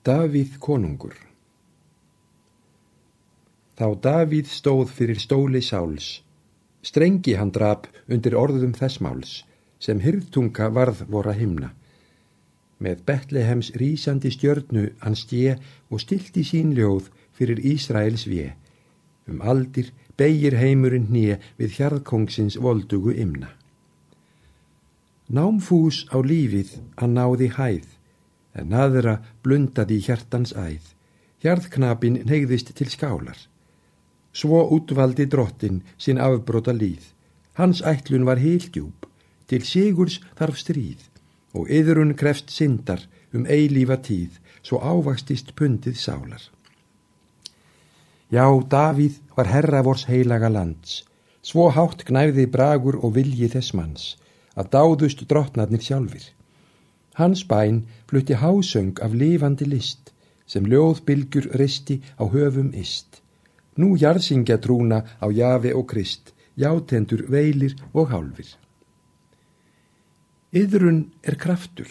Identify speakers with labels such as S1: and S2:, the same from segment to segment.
S1: Davíð konungur Þá Davíð stóð fyrir stóli sáls, strengi hann drap undir orðum þess máls, sem hyrðtunga varð voru að himna. Með Betlehems rýsandi stjörnu hann stje og stilti sín ljóð fyrir Ísraels vie. Um aldir beigir heimurinn nýja við hjarðkongsins voldugu ymna. Námfús á lífið hann náði hæð, en aðra blundaði í hjartans æð. Hjarðknapin neyðist til skálar. Svo útvaldi drottin sinn afbróta líð. Hans ætlun var heildjúb, til sigurs þarf stríð og yðrun krefst syndar um eilífa tíð, svo ávastist pundið sálar. Já, Davíð var herra vors heilaga lands, svo hátt gnæfði bragur og vilji þess manns, að dáðust drottnarnir sjálfur. Hans bæn flutti hásöng af lifandi list sem ljóðbylgur risti á höfum ist. Nú jarðsingja trúna á jafi og krist, játendur veilir og hálfir. Yðrun er kraftur,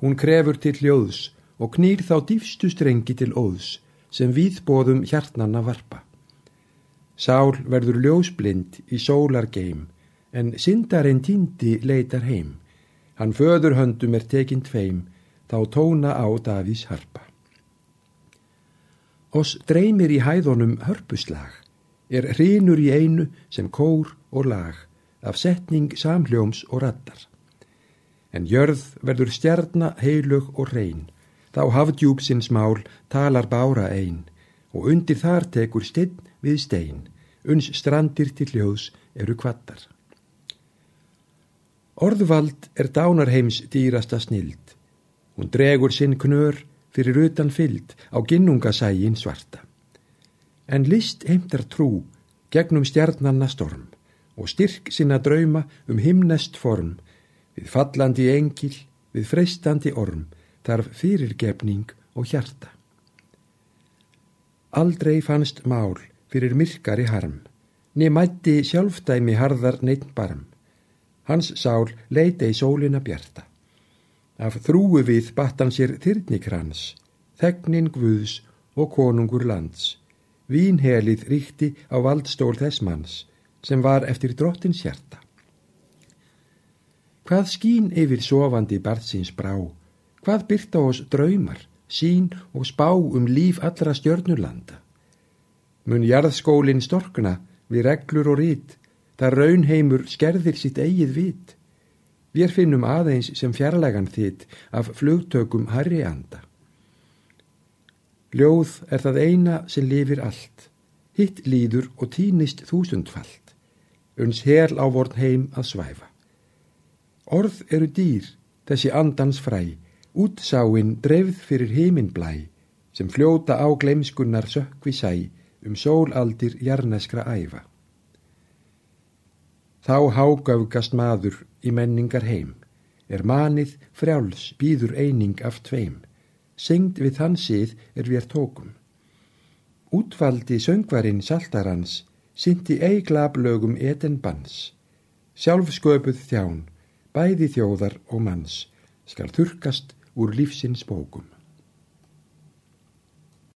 S1: hún krefur til hljóðs og knýr þá dýfstu strengi til óðs sem viðbóðum hjartnanna varpa. Sál verður ljósblind í sólargeim en syndarinn týndi leitar heim. Hann föður höndum er tekinn tveim, þá tóna á Davís harpa. Oss dreymir í hæðunum hörpuslag, er hrinur í einu sem kór og lag, af setning samhljóms og rattar. En jörð verður stjarna heilug og reyn, þá hafdjúpsins mál talar bára ein, og undir þar tekur stinn við stein, uns strandir til hljóðs eru kvattar. Orðvald er dánarheims dýrasta snild. Hún dregur sinn knör fyrir utan fyllt á ginnungasægin svarta. En list heimtar trú gegnum stjarnanna storm og styrk sinna drauma um himnest form við fallandi engil, við freistandi orm þarf fyrirgefning og hjarta. Aldrei fannst mál fyrir myrkari harm, nefnætti sjálfdæmi harðar neitt barm. Hans sál leita í sólina bjarta. Af þrúu við battan sér þyrnikrans, þegnin guðs og konungur lands. Vínhelið ríkti á valdstól þess manns, sem var eftir drottins hjarta. Hvað skín yfir sofandi barðsins brá? Hvað byrta oss draumar, sín og spá um líf allra stjörnurlanda? Mun jarðskólin storkna við reglur og rít, Það raunheimur skerðir sitt eigið vit. Við finnum aðeins sem fjarlægan þitt af flugtökum harri anda. Ljóð er það eina sem lifir allt. Hitt líður og týnist þúsundfalt. Uns hel á vorn heim að svæfa. Orð eru dýr, þessi andans fræ, útsáinn dreifð fyrir heiminn blæ, sem fljóta á gleimskunnar sökvi sæ um sólaldir jarneskra æfa. Þá hágöfgast maður í menningar heim, er manið frjáls býður eining af tveim, syngd við þann síð er við er tókum. Útvaldi söngvarinn saltarans, syndi eiglablögum eten bans, sjálfsköpuð þján, bæði þjóðar og manns, skal þurkast úr lífsins bókum.